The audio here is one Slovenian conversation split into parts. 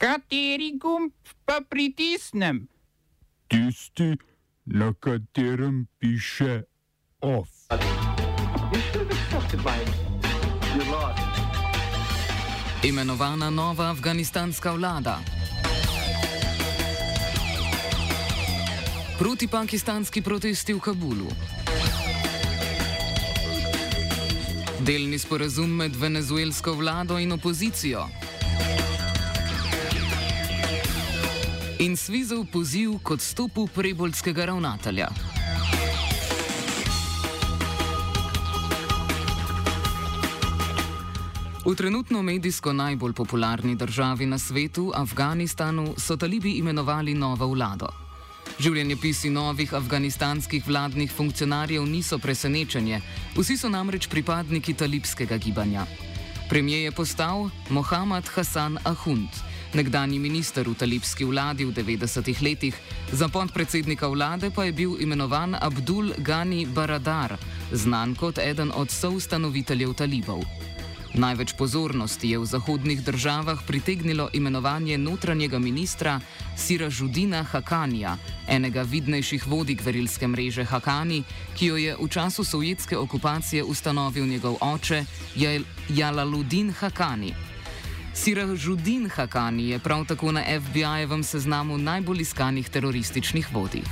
Kateri gumb pa pritisnem? Tisti, na katerem piše OF. Imenovana nova afganistanska vlada. Protipakistanski protesti v Kabulu. Delni sporazum med venezuelsko vlado in opozicijo. In svizel poziv k odstopu prebolskega ravnatelja. V trenutno medijsko najbolj popularni državi na svetu, Afganistanu, so talibi imenovali novo vlado. Življenjepisi novih afganistanskih vladnih funkcionarjev niso presenečenje, vsi so namreč pripadniki talibskega gibanja. Premijer je postal Mohamed Hassan Ahund, nekdani minister v talibski vladi v 90-ih letih, za podpredsednika vlade pa je bil imenovan Abdul Gani Baradar, znan kot eden od soustanoviteljev talibov. Največ pozornosti je v zahodnih državah pritegnilo imenovanje notranjega ministra Siražudina Hakanija, enega vidnejših vodij gverilske mreže Hakani, ki jo je v času sovjetske okupacije ustanovil njegov oče Jalaludin Hakani. Siražudin Hakani je prav tako na FBI-jevem seznamu najbolj iskanih terorističnih vodij.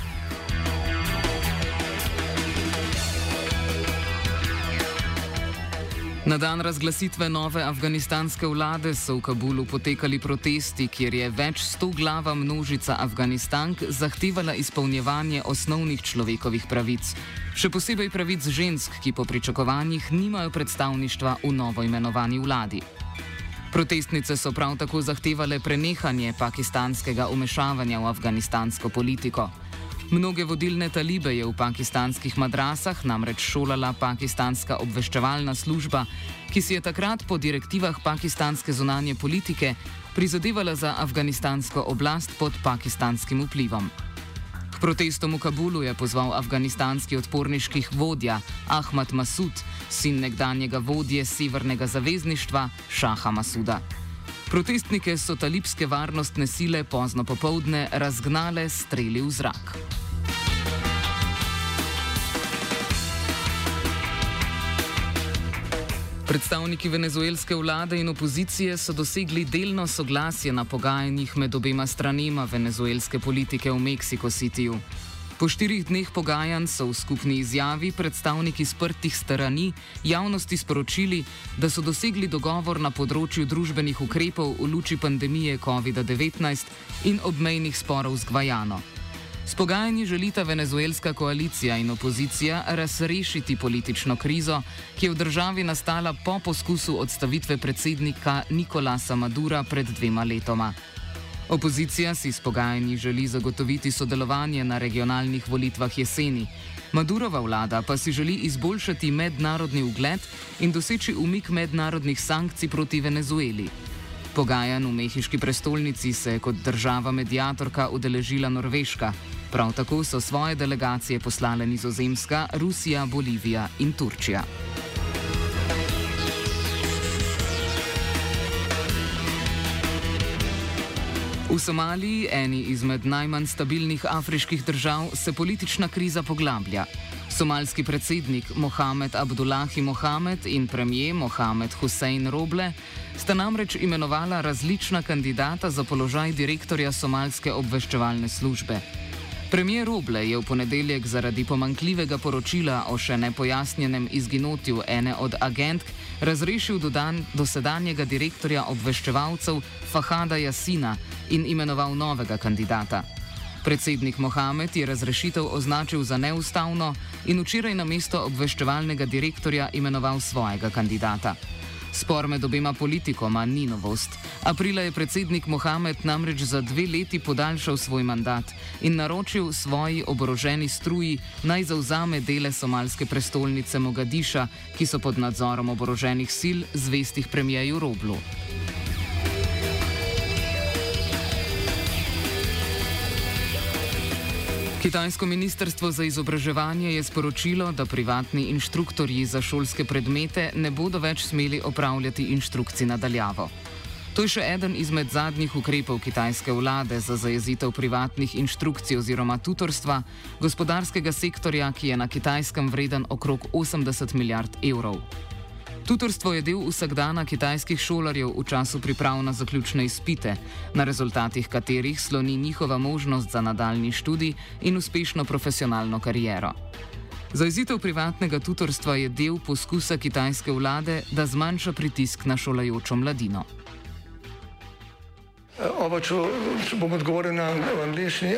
Na dan razglasitve nove afganistanske vlade so v Kabulu potekali protesti, kjer je več sto glava množica Afganistank zahtevala izpolnjevanje osnovnih človekovih pravic, še posebej pravic žensk, ki po pričakovanjih nimajo predstavništva v novo imenovani vladi. Protestnice so prav tako zahtevale prenehanje pakistanskega umešavanja v afganistansko politiko. Mnoge vodilne talibe je v pakistanskih madrasah namreč šolala pakistanska obveščevalna služba, ki si je takrat po direktivah pakistanske zunanje politike prizadevala za afganistansko oblast pod pakistanskim vplivom. Protestom v Kabulu je pozval afganistanski odporniških vodja Ahmad Masud, sin nekdanjega vodje Severnega zavezništva Šaha Masuda. Protestnike so talibske varnostne sile pozno popovdne razgnale streli v zrak. Predstavniki venezuelske vlade in opozicije so dosegli delno soglasje na pogajanjih med obema stranema venezuelske politike v Mexico Cityju. Po štirih dneh pogajanj so v skupni izjavi predstavniki sprtih strani javnosti sporočili, da so dosegli dogovor na področju družbenih ukrepov v luči pandemije COVID-19 in obmejnih sporov z Gvajano. S pogajanji želita venezuelska koalicija in opozicija razrešiti politično krizo, ki je v državi nastala po poskusu odstavitve predsednika Nikolasa Madura pred dvema letoma. Opozicija si s pogajanji želi zagotoviti sodelovanje na regionalnih volitvah jeseni. Madurova vlada pa si želi izboljšati mednarodni ugled in doseči umik mednarodnih sankcij proti Venezueli. Pogajanj v mehiški prestolnici se je kot država medijatorka udeležila Norveška. Prav tako so svoje delegacije poslale Nizozemska, Rusija, Bolivija in Turčija. V Somaliji, eni izmed najmanj stabilnih afriških držav, se politična kriza poglablja. Somalski predsednik Mohamed Abdullahi Mohamed in premijer Mohamed Hussein Roble sta namreč imenovala različna kandidata za položaj direktorja somalske obveščevalne službe. Premijer Roble je v ponedeljek zaradi pomankljivega poročila o še nepojasnjenem izginotju ene od agentk razrešil dodan, dosedanjega direktorja obveščevalcev Fahada Jasina in imenoval novega kandidata. Predsednik Mohamed je razrešitev označil za neustavno in včeraj na mesto obveščevalnega direktorja imenoval svojega kandidata. Spor med obema politikoma ni novost. Aprila je predsednik Mohamed namreč za dve leti podaljšal svoj mandat in naročil svoji oboroženi struji naj zauzame dele somalske prestolnice Mogadiša, ki so pod nadzorom oboroženih sil zvestih premijeju Roblu. Kitajsko ministrstvo za izobraževanje je sporočilo, da privatni inštruktorji za šolske predmete ne bodo več smeli opravljati inštrukcij nadaljavo. To je še eden izmed zadnjih ukrepov kitajske vlade za zajezitev privatnih inštrukcij oziroma tutorstva gospodarskega sektorja, ki je na kitajskem vreden okrog 80 milijard evrov. Tutorstvo je del vsakdana kitajskih šolarjev v času priprav na zaključne izpite, na rezultatih katerih sloni njihova možnost za nadaljni študij in uspešno profesionalno kariero. Zaizitev privatnega tutorstva je del poskusa kitajske vlade, da zmanjša pritisk na šolajočo mladino. Oba, če, če bom odgovoril na angliški.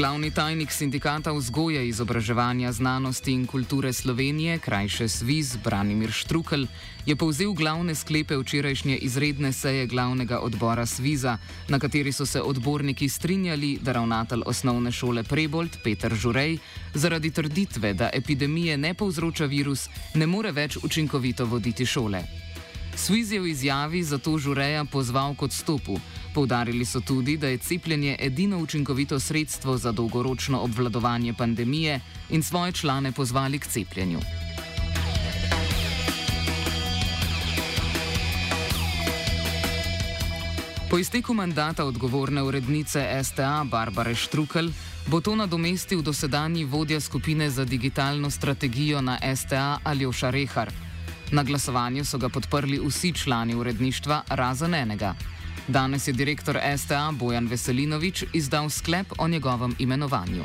Glavni tajnik sindikata vzgoje, izobraževanja, znanosti in kulture Slovenije, krajše SVIZ, Branimir Štrukel, je povzel glavne sklepe včerajšnje izredne seje glavnega odbora SVIZ-a, na kateri so se odborniki strinjali, da ravnatelj osnovne šole Prebold Peter Žurej zaradi trditve, da epidemije ne povzroča virus, ne more več učinkovito voditi šole. Sviz je v izjavi zato Žureja pozval k odstopu. Poudarili so tudi, da je cepljenje edino učinkovito sredstvo za dolgoročno obvladovanje pandemije in svoje člane pozvali k cepljenju. Po izteku mandata odgovorne urednice STA Barbare Štrukel bo to nadomestil dosedanji vodja skupine za digitalno strategijo na STA Aljoša Rehar. Na glasovanju so ga podprli vsi člani uredništva, razen enega. Danes je direktor STA Bojan Veselinovič izdal sklep o njegovem imenovanju.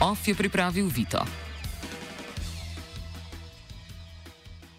OF je pripravil Vito.